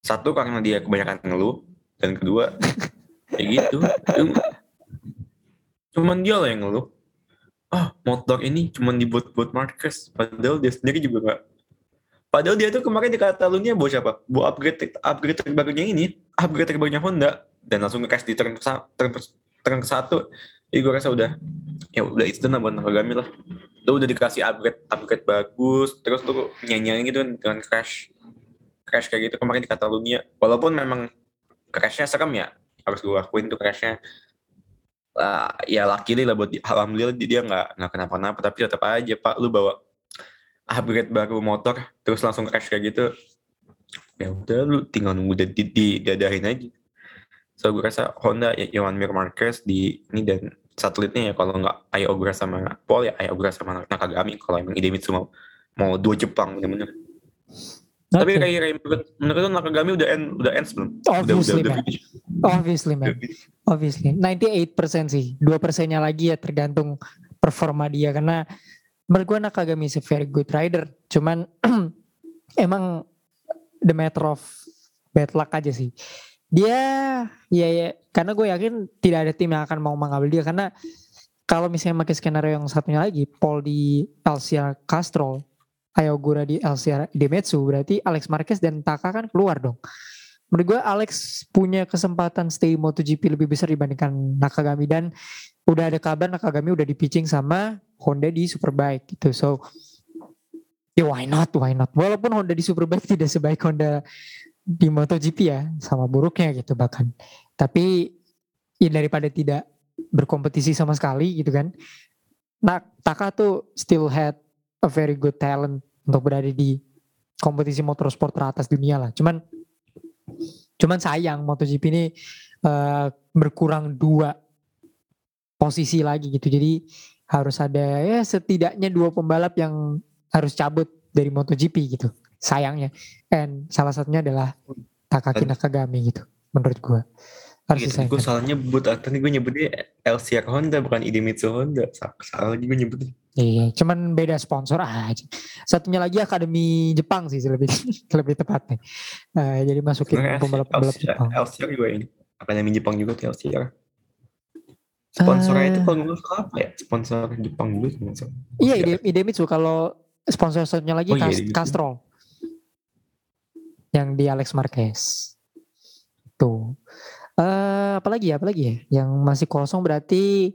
satu karena dia kebanyakan ngeluh. Dan kedua kayak gitu. Cuman dia lah yang ngeluh. Ah motor ini cuman dibuat buat Marcus. Padahal dia sendiri juga gak padahal dia tuh kemarin di Catalunya bawa siapa? Bawa upgrade upgrade terbarunya ini? Upgrade terbarunya Honda. Dan langsung ngekas di turn, turn, turn ke satu. Jadi gue rasa udah ya udah itu lah buat Nakagami lah. Lu udah dikasih upgrade upgrade bagus. Terus lu nyanyi gitu kan dengan crash crash kayak gitu. Kemarin di Catalunya. Walaupun memang crashnya serem ya. Harus gue akuin tuh crashnya. Uh, ya laki lah buat alhamdulillah dia nggak nggak kenapa-napa. Tapi tetap aja pak lu bawa upgrade baru motor terus langsung crash kayak gitu. Ya udah lu tinggal nunggu di, di, dadahin aja. So gue rasa Honda ya Johan Mir Marquez di ini dan satelitnya ya kalau nggak Ayo Ogura sama Paul ya Ayo Ogura sama Nakagami. Kalau emang Idemitsu mau mau dua Jepang bener-bener Okay. Tapi kayak kayak menurut, menurut Nakagami udah end udah end sebelum. Obviously, udah, udah, man. Obviously, man. Obviously. 98% sih. Dua persennya lagi ya tergantung performa dia karena menurut gue Nakagami is a very good rider. Cuman emang the matter of bad luck aja sih. Dia ya ya karena gue yakin tidak ada tim yang akan mau mengambil dia karena kalau misalnya pakai skenario yang satunya lagi, Paul di LCR Castrol, Ayogura di LCR Demetsu, berarti Alex Marquez dan Taka kan keluar dong. Menurut gue Alex punya kesempatan stay MotoGP lebih besar dibandingkan Nakagami dan udah ada kabar Nakagami udah di pitching sama Honda di Superbike gitu. So ya why not, why not. Walaupun Honda di Superbike tidak sebaik Honda di MotoGP ya, sama buruknya gitu bahkan. Tapi ya daripada tidak berkompetisi sama sekali gitu kan. Nah, Taka tuh still had a very good talent untuk berada di kompetisi motorsport teratas dunia lah. Cuman cuman sayang MotoGP ini uh, berkurang dua posisi lagi gitu. Jadi harus ada ya setidaknya dua pembalap yang harus cabut dari MotoGP gitu. Sayangnya. And salah satunya adalah Takaki Nakagami gitu menurut gue. Harus gitu, gue salah nyebut tadi gue nyebutnya LCR Honda bukan Idemitsu Honda. Salah lagi gue nyebutnya. Iya cuman beda sponsor aja. Satunya lagi akademi Jepang sih lebih lebih tepatnya. Uh, jadi masukin pembalap-pembalap Jepang. LCR juga ini. Akademi Jepang juga tuh LCR sponsornya uh, itu kalau nggak apa ya? Sponsor Jepang juga sponsor iya Ide, Idemitsu kalau sponsor satunya lagi oh, iya, Castrol. Yang di Alex Marquez. Tuh Uh, apalagi ya, apalagi ya? Yang masih kosong berarti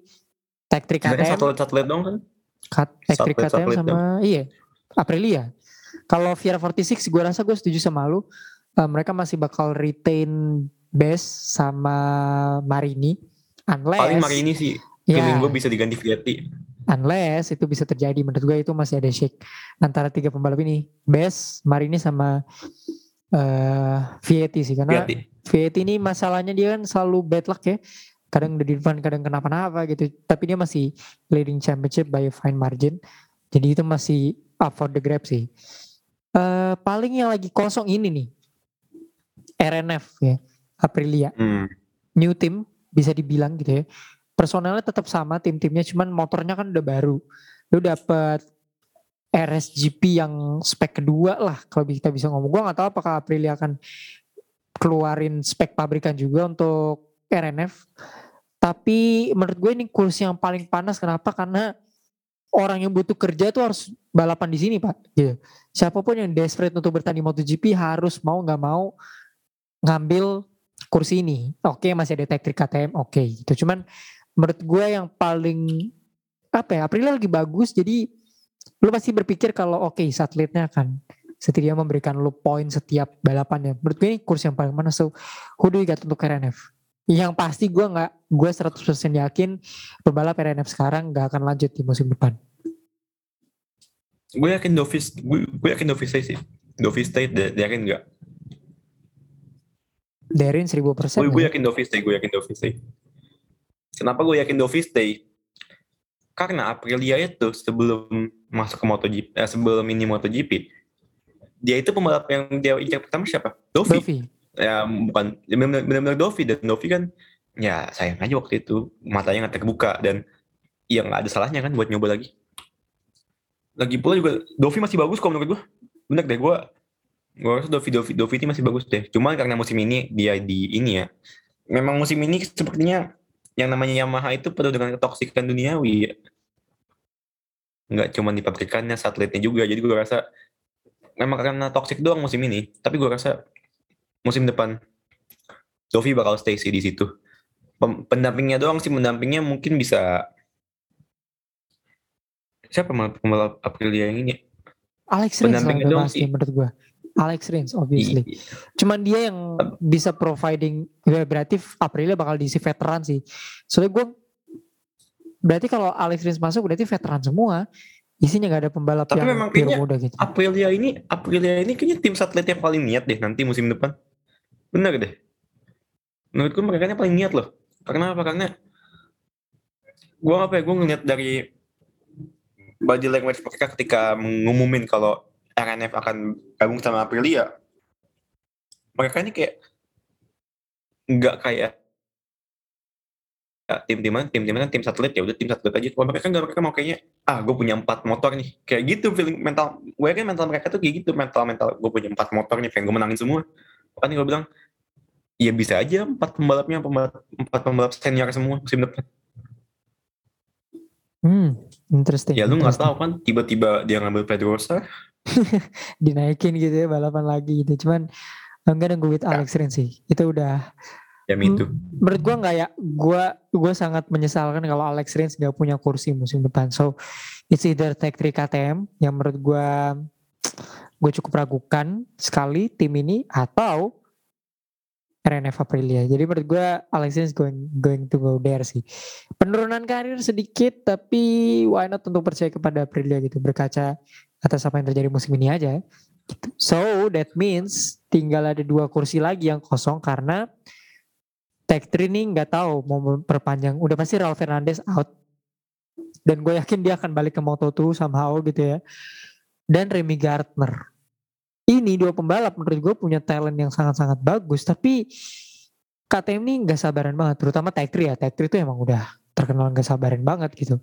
Tektrik KTM. Satu satelit dong kan? Tektrik KTM sama dong. iya Aprilia. Kalau Viera 46 gue rasa gue setuju sama lu. Uh, mereka masih bakal retain best sama Marini. Unless, Paling Marini sih. Ya, feeling gue bisa diganti Vietti. Unless itu bisa terjadi. Menurut gue itu masih ada shake antara tiga pembalap ini. Best, Marini sama uh, Vietti sih. Karena Vietti Viet ini masalahnya dia kan selalu bad luck ya. Kadang udah di depan, kadang kenapa-napa gitu. Tapi dia masih leading championship by a fine margin. Jadi itu masih up for the grab sih. Uh, paling yang lagi kosong ini nih. RNF ya. Aprilia. Hmm. New team bisa dibilang gitu ya. Personalnya tetap sama tim-timnya cuman motornya kan udah baru. Lu dapet RSGP yang spek kedua lah kalau kita bisa ngomong. Gue gak tahu apakah Aprilia akan keluarin spek pabrikan juga untuk RNF. Tapi menurut gue ini kursi yang paling panas kenapa? Karena orang yang butuh kerja tuh harus balapan di sini pak. Gitu. Siapa pun yang desperate untuk bertanding MotoGP harus mau nggak mau ngambil kursi ini. Oke masih ada teknik KTM, oke gitu. Cuman menurut gue yang paling apa ya? Aprilia lagi bagus jadi lu pasti berpikir kalau oke okay, satelitnya akan setidaknya memberikan lu poin setiap balapannya. Menurut gue ini kursi yang paling mana. So, who do you got untuk RNF? Yang pasti gue nggak, gue 100% yakin pembalap RNF sekarang nggak akan lanjut di musim depan. Gue yakin Dovis, gue, gue yakin Dovis sih. Dovis stay, yakin nggak? Darin 1000 persen. Gue, gue yakin Dovis stay, gue yakin Dovis stay. Kenapa gue yakin Dovis stay? Karena Aprilia itu sebelum masuk ke MotoGP, eh, sebelum ini MotoGP, dia itu pembalap yang dia injak pertama siapa? Dovi. Dovi. Ya bukan benar-benar Dovi dan Dovi kan ya sayang aja waktu itu matanya nggak terbuka dan ya nggak ada salahnya kan buat nyoba lagi. Lagi pula juga Dovi masih bagus kok menurut gue. Bener deh gue gue rasa Dovi Dovi Dovi ini masih bagus deh. Cuma karena musim ini dia di ini ya. Memang musim ini sepertinya yang namanya Yamaha itu penuh dengan ketoksikan duniawi ya. Nggak cuma di pabrikannya, satelitnya juga. Jadi gue rasa memang karena toxic doang musim ini. Tapi gue rasa musim depan Dovi bakal stay sih di situ. Pendampingnya doang sih, pendampingnya mungkin bisa siapa pembalap Aprilia yang ini? Alex Rins lah doang sih menurut gue. Alex Rins obviously. Iya. Cuman dia yang bisa providing ya berarti Aprilia bakal diisi veteran sih. Soalnya gue berarti kalau Alex Rins masuk berarti veteran semua isinya gak ada pembalap Tapi yang memang kayaknya muda gitu. Aprilia ini Aprilia ini kayaknya tim satelit yang paling niat deh nanti musim depan. Benar deh. Menurutku mereka paling niat loh. Karena apa? Karena gue apa ya? Gue ngeliat dari body language mereka ketika mengumumin kalau RNF akan gabung sama Aprilia. Mereka ini kayak nggak kayak tim timan tim timan kan tim satelit ya udah tim satelit aja kalau mereka nggak mereka mau kayaknya ah gue punya empat motor nih kayak gitu feeling mental gue kan mental mereka tuh kayak gitu mental mental gue punya empat motor nih pengen gue menangin semua kan gue bilang ya bisa aja empat pembalapnya pembalap, empat pembalap senior semua musim depan Hmm, interesting. ya lu nggak tahu kan tiba-tiba dia ngambil Pedrosa dinaikin gitu ya balapan lagi gitu. Cuman I'm gonna go with Alex Rins sih. Itu udah ya itu menurut gua nggak ya gua gua sangat menyesalkan kalau Alex Rins gak punya kursi musim depan. So it's either Tech 3 KTM yang menurut gua gue cukup ragukan sekali tim ini atau RNF Aprilia. Jadi menurut gue Alex Rins going going to go there sih. Penurunan karir sedikit tapi why not untuk percaya kepada Aprilia gitu berkaca atas apa yang terjadi musim ini aja. Gitu. So that means tinggal ada dua kursi lagi yang kosong karena Tech 3 ini nggak tahu mau memperpanjang. Udah pasti Raul Fernandez out. Dan gue yakin dia akan balik ke Moto2 somehow gitu ya. Dan Remy Gardner. Ini dua pembalap menurut gue punya talent yang sangat-sangat bagus. Tapi KTM ini nggak sabaran banget. Terutama Tech 3 ya. Tech 3 itu emang udah terkenal nggak sabaran banget gitu.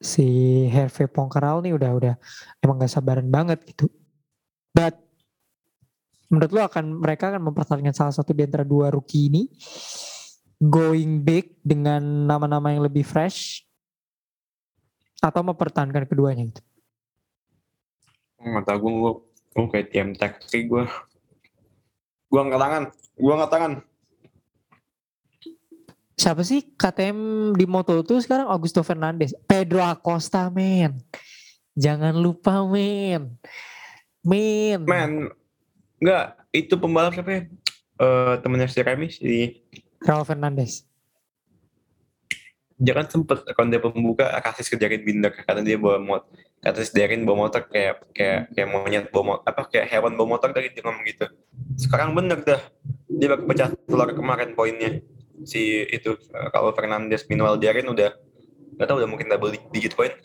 Si Hervé Poncaral nih udah udah emang nggak sabaran banget gitu. But menurut lo akan mereka akan mempertahankan salah satu di antara dua rookie ini going big dengan nama-nama yang lebih fresh atau mempertahankan keduanya gitu. nggak tahu gue gue gue kayak tim taksi gue gue angkat tangan gue angkat tangan Siapa sih KTM di Moto itu sekarang Augusto Fernandez, Pedro Acosta men. Jangan lupa men. Men. man nggak itu pembalap siapa ya Eh temennya si Remy si Raul Fernandez. dia kan sempet ronde pembuka kasih kejarin binder karena dia bawa mot kata si Darin bawa motor kayak kayak kayak monyet bawa motor apa kayak hewan bawa motor dari dia ngomong gitu. Sekarang bener dah dia baru pecah telur kemarin poinnya. Si itu kalau Fernandes Minuel Darin udah nggak tahu udah mungkin double digit poin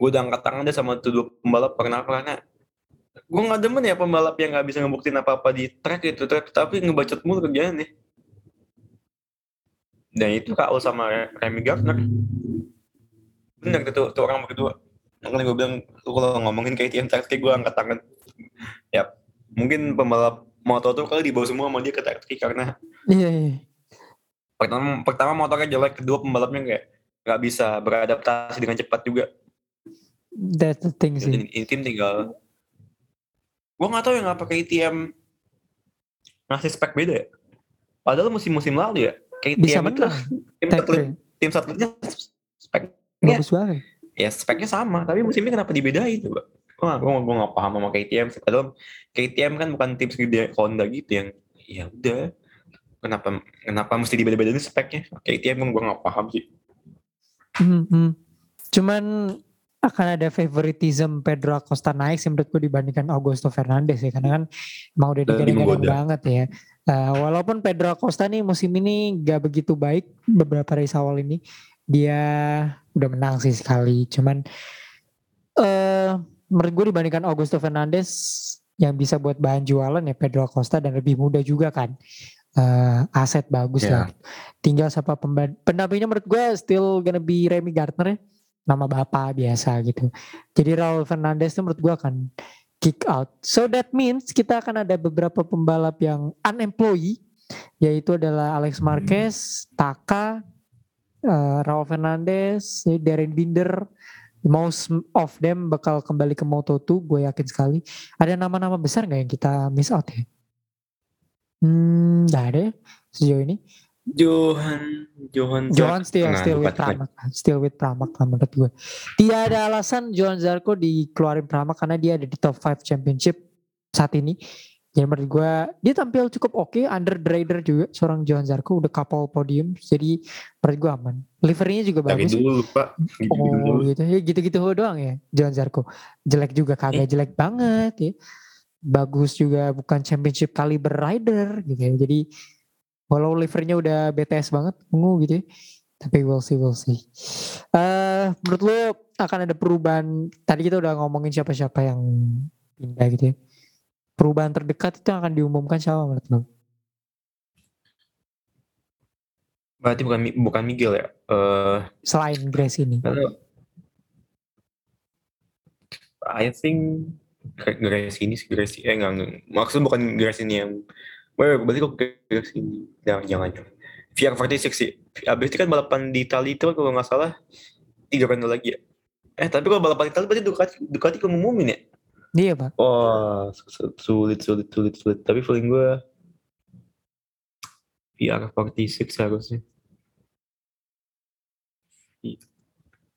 gue udah angkat tangan deh sama tuh dua pembalap apa karena gue nggak demen ya pembalap yang nggak bisa ngebuktiin apa apa di track itu track tapi ngebacot mulu kerjaan nih. Dan itu Kak sama Remy Gardner. Bener tuh, tuh orang berdua. Makanya gue bilang lu kalau ngomongin KTM taktik gue angkat tangan. Ya mungkin pembalap moto tuh kali dibawa semua sama dia ke taktik karena Iya, iya. pertama pertama motornya jelek kedua pembalapnya kayak nggak bisa beradaptasi dengan cepat juga. That's the thing sih. ini, ini tim tinggal gue nggak tahu yang apa KTM ngasih spek beda ya? Padahal musim-musim lalu ya KTM Bisa itu menang. tim satelit tim satelitnya spek Bagus banget. ya speknya sama tapi musim ini kenapa dibedain coba? Wah, gue gue gak paham sama KTM padahal KTM kan bukan tim segede Honda gitu yang ya udah. Kenapa kenapa mesti dibeda-bedain speknya? KTM kan gue gak paham sih. Hmm, hmm. Cuman akan ada favoritism Pedro Acosta naik sih menurut gue dibandingkan Augusto Fernandez ya karena kan emang udah Dan digadang-gadang banget ya. Uh, walaupun Pedro Acosta nih musim ini gak begitu baik beberapa race awal ini dia udah menang sih sekali. Cuman eh menurut gue dibandingkan Augusto Fernandez yang bisa buat bahan jualan ya Pedro Acosta dan lebih muda juga kan. Eh, aset bagus Ya. lah. Tinggal siapa pendampingnya menurut gue still gonna be Remy Gardner ya. Nama bapak biasa gitu. Jadi Raul Fernandez tuh menurut gue akan kick out. So that means kita akan ada beberapa pembalap yang unemployed yaitu adalah Alex Marquez, Taka, eh, Raul Fernandez, Darren Binder. Most of them bakal kembali ke Moto2, gue yakin sekali. Ada nama-nama besar nggak yang kita miss out ya? Hmm, nggak ada ya sejauh ini. Johan Johan Johan still Nah, still with bukan, Pramac, still with Pramac lah menurut gue. Tidak ada alasan Johan Zarco dikeluarin Pramac karena dia ada di top 5 championship saat ini. Jadi menurut gue dia tampil cukup oke, under the radar juga seorang Johan Zarco udah couple podium. Jadi menurut gue aman. Liverynya juga dari bagus. dulu pak gitu, Oh gitu ya gitu-gitu doang ya Johan Zarco. Jelek juga kagak jelek banget ya. Bagus juga bukan championship caliber rider gitu ya. Jadi walau livernya udah BTS banget ungu gitu ya. Tapi we'll see we'll see. Eh menurut lo akan ada perubahan tadi kita udah ngomongin siapa-siapa yang pindah gitu ya. Perubahan terdekat itu akan diumumkan siapa menurut lo? Berarti bukan bukan Miguel ya? Eh, selain Grace ini. I think Grace ini sih Grace eh enggak, enggak. maksud bukan Grace ini yang Wah, berarti kok Grace ini jangan jangan VR 46 sih. Abis itu kan balapan di Itali itu kan kalau nggak salah tiga ronde lagi ya? Eh tapi kalau balapan di Itali berarti Ducati Ducati kok ngumumin ya? Iya pak. wah su- sulit sulit sulit sulit. Tapi feeling gue VR 46 harusnya.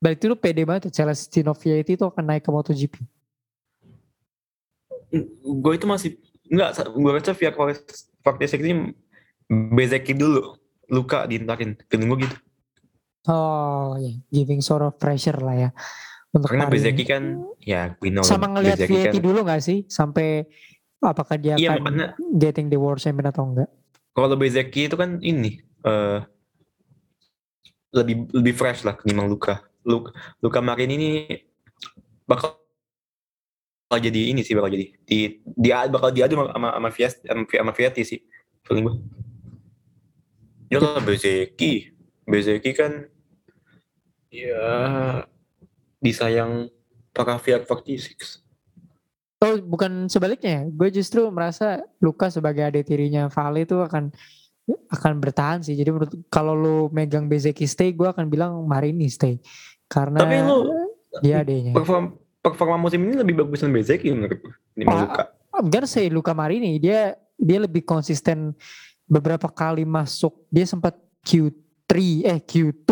Berarti lu pede banget ya Celestino Vietti itu akan naik ke MotoGP. gue itu masih enggak gue rasa via Fortescue ini Bezeki dulu luka diintakin feeling gue gitu Oh ya, giving sort of pressure lah ya. Untuk karena. Bezeki kan ya we know Sama ngelihat Bezeki kan dulu gak sih? Sampai apakah dia iya akan makanya getting the world champion atau enggak? kalau Bezeki itu kan ini eh lebih lebih fresh lah ketimbang Luka Luka, Luka Marin ini bakal bakal jadi ini sih bakal jadi di dia bakal diadu sama sama sama Fiat sama, Fiat sih feeling gue ya lah Bezeki Bezeki kan ya disayang para Fiat 46 Oh bukan sebaliknya ya. Gue justru merasa Luka sebagai adik tirinya Vale itu akan akan bertahan sih. Jadi menurut kalau lu megang Bezeki stay, gue akan bilang Marini stay. Karena Tapi lu dia adanya. perform performa musim ini lebih bagus dari Bezeki menurut gue dibanding Ah, Luka I'm gonna say Luka Marini dia dia lebih konsisten beberapa kali masuk. Dia sempat Q3 eh Q2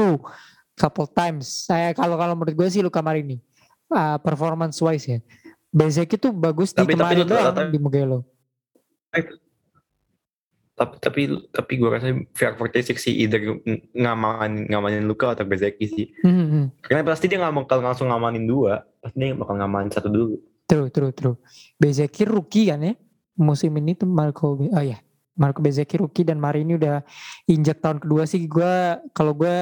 couple times. Saya kalau kalau menurut gue sih Luka Marini Ah, performance wise ya. Bezeki tuh bagus di Tapi- tapi kemarin lu- doang tapi- di Mugello. Tapi tapi tapi gue rasa VR46 sih either ng- ngamanin ngamanin Luka atau Bezeki sih Hmm, hmm. karena pasti dia nggak bakal langsung ngamanin dua pasti dia bakal ngamanin satu dulu True, true, true. Bezeki rookie kan ya. Musim ini tuh Marco, oh ya, Marco Bezeki rookie dan Marini udah injak tahun kedua sih. Gue kalau gue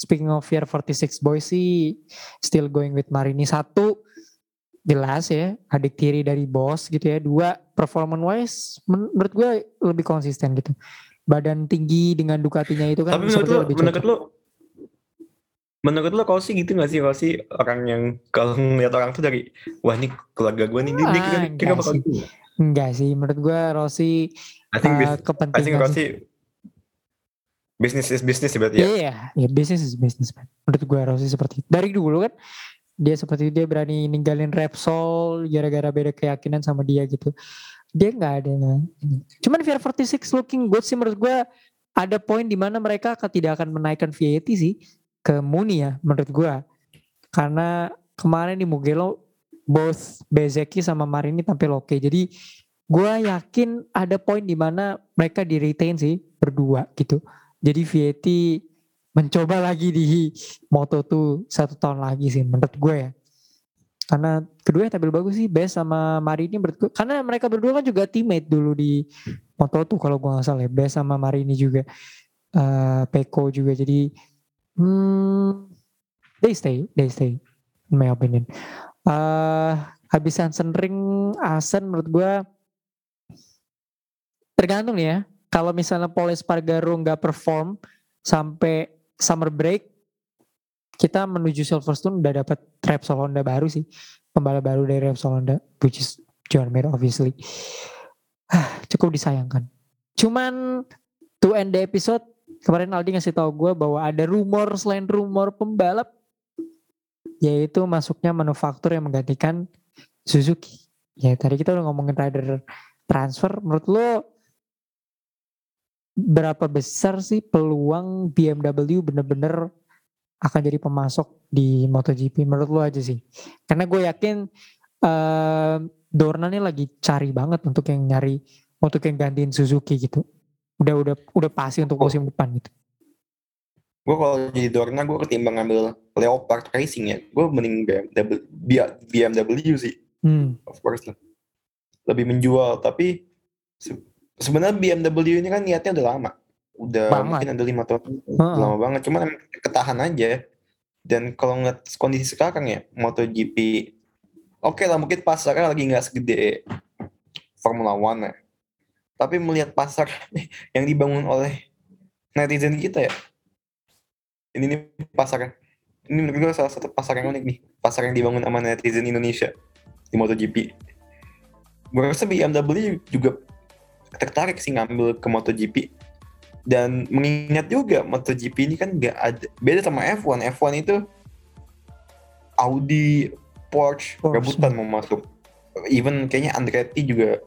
speaking of year 46 boys sih still going with Marini. Satu jelas ya adik tiri dari bos gitu ya. Dua performance wise men- menurut gue lebih konsisten gitu. Badan tinggi dengan Ducatinya itu kan tapi menurut lo lebih menurut lo menurut lo kau sih gitu gak sih kau sih orang yang kalau ngeliat orang tuh dari wah ini keluarga gue nih dia, dia kira, Ah, kira enggak bakal sih. gitu Enggak sih, menurut gue Rossi I think uh, bis- I think kepentingan sih bisnis is bisnis berarti ya Iya, ya bisnis is business man. Menurut gue Rossi seperti itu. Dari dulu kan dia seperti dia berani ninggalin Repsol gara-gara beda keyakinan sama dia gitu. Dia nggak ada. Cuman VR46 looking good sih menurut gue ada poin di mana mereka tidak akan menaikkan VAT sih ke Muni ya menurut gue. Karena kemarin di Mugello both Bezeki sama Marini tampil oke. Jadi gue yakin ada poin di mana mereka di retain sih berdua gitu. Jadi VAT mencoba lagi di Moto2 satu tahun lagi sih menurut gue ya. Karena kedua tampil bagus sih Best sama Marini menurut gue. Karena mereka berdua kan juga teammate dulu di Moto2 kalau gue gak salah ya. Best sama Marini juga. eh Peko juga jadi hmm, they stay, they stay in my opinion. eh habis Hansen Ring Asen menurut gue tergantung ya. Kalau misalnya Paul Espargaro nggak perform sampai summer break, kita menuju Silverstone udah dapat Repsol Honda baru sih. Pembalap baru dari Repsol Honda, which is John Mir obviously. Ah, Cukup disayangkan. Cuman to end the episode, kemarin Aldi ngasih tahu gue bahwa ada rumor selain rumor pembalap, yaitu masuknya manufaktur yang menggantikan Suzuki. Ya tadi kita udah ngomongin rider transfer, menurut lo berapa besar sih peluang BMW bener-bener akan jadi pemasok di MotoGP? Menurut lo aja sih. Karena gue yakin eh, Dorna nih lagi cari banget untuk yang nyari untuk yang gantiin Suzuki gitu. Udah udah udah pasti untuk Oh. musim depan gitu. Gue kalau jadi Dorna gue ketimbang ngambil Leopard Racing ya gue mending BMW BMW sih. Hmm. of course lah. Lebih menjual tapi sebenarnya BMW ini kan niatnya udah lama. Udah Banget. mungkin ada lima tahun. Heeh. lama banget. Cuman ketahan aja. Dan kalau ngeliat kondisi sekarang ya MotoGP oke lah mungkin pasarnya lagi nggak segede Formula One ya. Tapi melihat pasar yang dibangun oleh netizen kita ya ini nih pasar ini menurut gue salah satu pasar yang unik nih. Pasar yang dibangun sama netizen Indonesia di MotoGP. Gue rasa BMW juga tertarik sih ngambil ke MotoGP. Dan mengingat juga MotoGP ini kan gak ada beda sama F1 F1 itu Audi Porsche, Porsche. rebutan mau masuk. Even kayaknya Andretti juga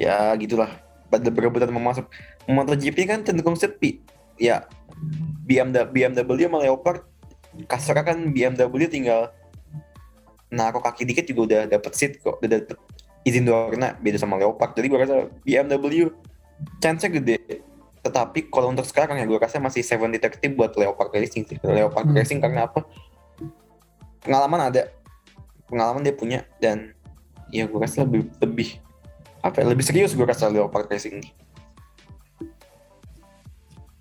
ya gitulah pada berebutan mau masuk. MotoGP kan cenderung sepi. Ya BMW BMW sama Leopard kasarnya kan BMW tinggal naruh kaki dikit juga udah dapet seat kok udah dapet izin dua warna beda sama Leopard. Jadi gue rasa BMW chance-nya gede. Tetapi kalau untuk sekarang ya gue rasa masih 70-30 buat Leopard Racing sih. Leopard Hmm. Racing karena apa? Pengalaman ada. Pengalaman dia punya. Dan ya gue rasa lebih lebih apa ya? Lebih serius gue rasa Leopard Racing. Ini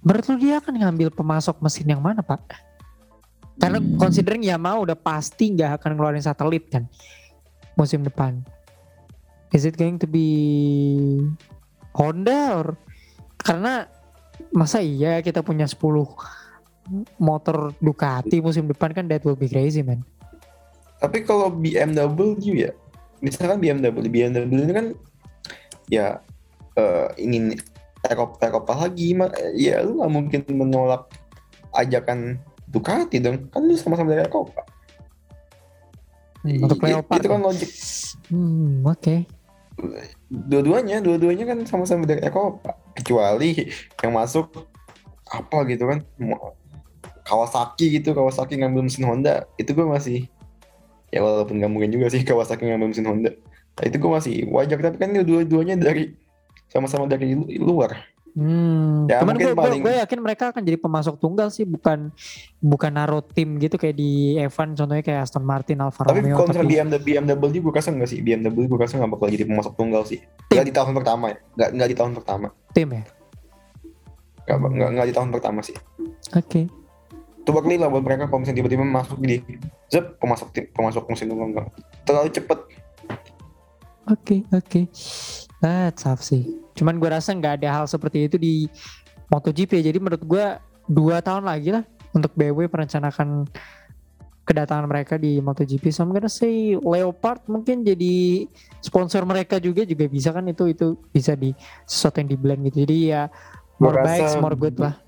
Menurut lu dia akan ngambil pemasok mesin yang mana pak? Karena considering Yamaha udah pasti nggak akan ngeluarin satelit kan musim depan. Is it going to be Honda or karena masa iya kita punya 10 motor Ducati musim depan kan that will be crazy man. Tapi kalau BMW ya, misalkan BMW, BMW ini kan ya eh, ingin Eropa, Eropa lagi, ya lu nggak mungkin menolak ajakan Ducati dong, kan lu sama-sama dari Eropa. Untuk I- Leopard. Itu kan logik. Hmm, oke. Dua-duanya, dua-duanya kan sama-sama dari Eropa. Kecuali yang masuk apa gitu kan, Kawasaki gitu, Kawasaki ngambil mesin Honda, itu gue masih ya walaupun nggak mungkin juga sih Kawasaki ngambil mesin Honda. Itu gue masih wajar tapi kan dua-duanya dari sama-sama dari lu- luar. Hmm, Ya, cuman gue paling- yakin mereka akan jadi pemasok tunggal sih, bukan bukan naruh tim gitu kayak di Evan contohnya kayak Aston Martin, Alfa Tapi Romeo. kalau tapi BMW, BMW gue rasa nggak sih, BMW gue rasa nggak bakal jadi pemasok tunggal sih. Tim. Nggak di tahun pertama ya, nggak nggak di tahun pertama, tim ya. nggak nggak nggak di tahun pertama sih. Oke. Itu bakal lah buat mereka kalau misalnya tiba-tiba masuk di zep pemasok tim, pemasok mesin tunggal nggak terlalu cepet. Oke, oke. That's tough sih. Cuman gue rasa nggak ada hal seperti itu di MotoGP. Jadi menurut gue dua tahun lagi lah untuk BMW merencanakan kedatangan mereka di MotoGP. So I'm gonna say Leopard mungkin jadi sponsor mereka juga juga bisa kan itu itu bisa di sesuatu yang di blend gitu. Jadi ya more bikes, more good lah.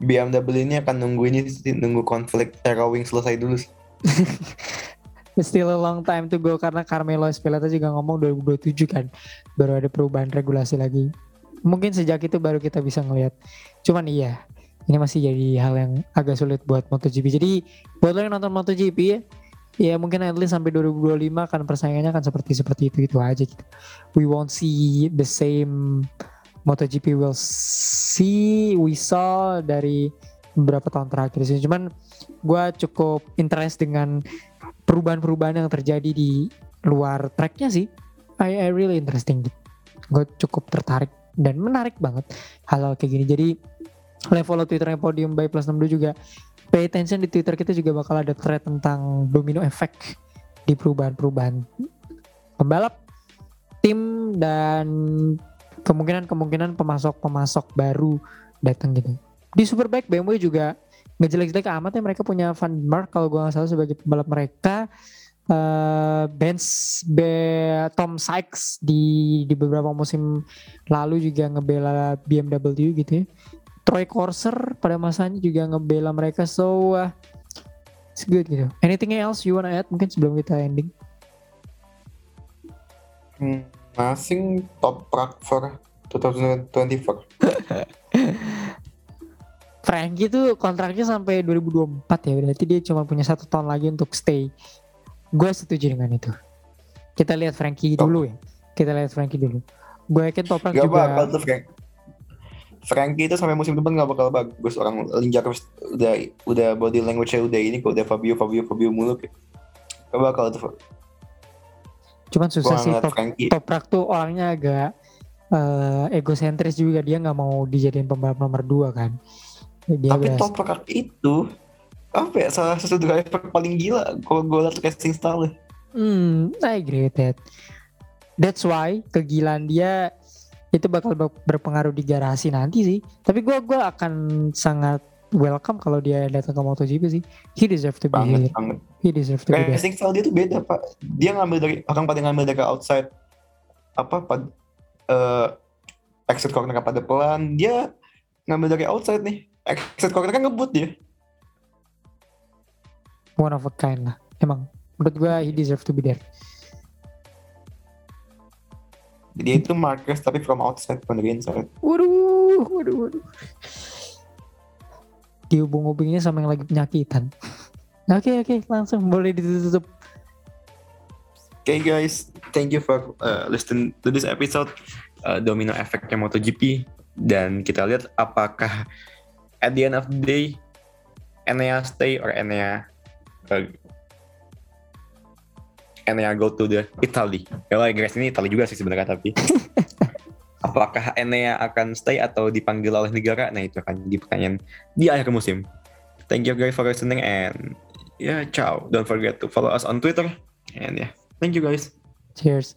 BMW ini akan nunggu ini nunggu konflik era wing selesai dulu sih. Still a long time to go karena Carmelo Espeleta juga ngomong 2027 kan baru ada perubahan regulasi lagi. Mungkin sejak itu baru kita bisa ngelihat. Cuman iya, ini masih jadi hal yang agak sulit buat MotoGP. Jadi buat lo yang nonton MotoGP ya, ya mungkin at least sampai 2025 kan persaingannya kan seperti seperti itu itu aja gitu. We won't see the same MotoGP we'll see we saw dari beberapa tahun terakhir sih. Cuman gue cukup interest dengan perubahan-perubahan yang terjadi di luar tracknya sih. I, I really interesting. Gue cukup tertarik dan menarik banget hal-hal kayak gini. Jadi level Twitternya Podium by Plus 62 juga pay attention di Twitter kita juga bakal ada thread tentang domino effect di perubahan-perubahan pembalap, tim dan kemungkinan-kemungkinan pemasok-pemasok baru datang gitu. Di Superbike BMW juga nggak jelek-jelek amat ya mereka punya Van Mark kalau gua nggak salah sebagai pembalap mereka. Eh Benz Be- Tom Sykes di di beberapa musim lalu juga ngebela BMW gitu ya. Troy Corser pada masanya juga ngebela mereka so uh, it's good gitu. Anything else you wanna add? Mungkin sebelum kita ending. Hmm, Masing top track for 2024. Frankie tuh kontraknya sampai 2024 ya berarti dia cuma punya satu tahun lagi untuk stay. Gue setuju dengan itu. Kita lihat Frankie Top. dulu ya. Kita lihat Frankie dulu. Gue yakin Toprak Gak juga. bakal tuh Frank. Frankie itu sampai musim depan gak bakal bagus. Orang Linjar udah udah body language-nya udah ini kok udah Fabio Fabio Fabio mulu. Kayak. Gak bakal tuh cuman susah gua sih Top, Frankie. Toprak tuh orangnya agak eh, egosentris juga. Dia nggak mau dijadiin pembalap nomor 2 kan dia Tapi Toprak itu apa ya salah satu driver paling gila kalau gue liat racing style Hmm, I agree with that. That's why kegilaan dia itu bakal ber- berpengaruh di garasi nanti sih. Tapi gua gua akan sangat welcome kalau dia datang ke MotoGP sih. He deserve to be banget here. banget He deserve to be there. racing style dia tuh beda pak dia ngambil dari orang pada ngambil dari outside apa pad eh exit corner pada pelan dia ngambil dari outside nih exit corner kan ngebut dia One of a kind lah. Emang menurut gua he deserve to be there. dia itu Marquez tapi from outside bukan dari inside Waduh, waduh, waduh. Dihubung-hubunginya sama yang lagi penyakitan. Oke, oke, langsung boleh ditutup. Okay guys, thank you for uh, listening to this episode uh, Domino Effect MotoGP dan kita lihat apakah at the end of the day Enea stay or Enea uh, Enea go to the Italy. Kalau guys ini Italy juga sih sebenarnya tapi apakah Enea akan stay atau dipanggil oleh negara? Nah itu akan jadi pertanyaan di akhir musim. Thank you guys for listening and yeah, ciao. Don't forget to follow us on Twitter and yeah. Thank you guys. Cheers.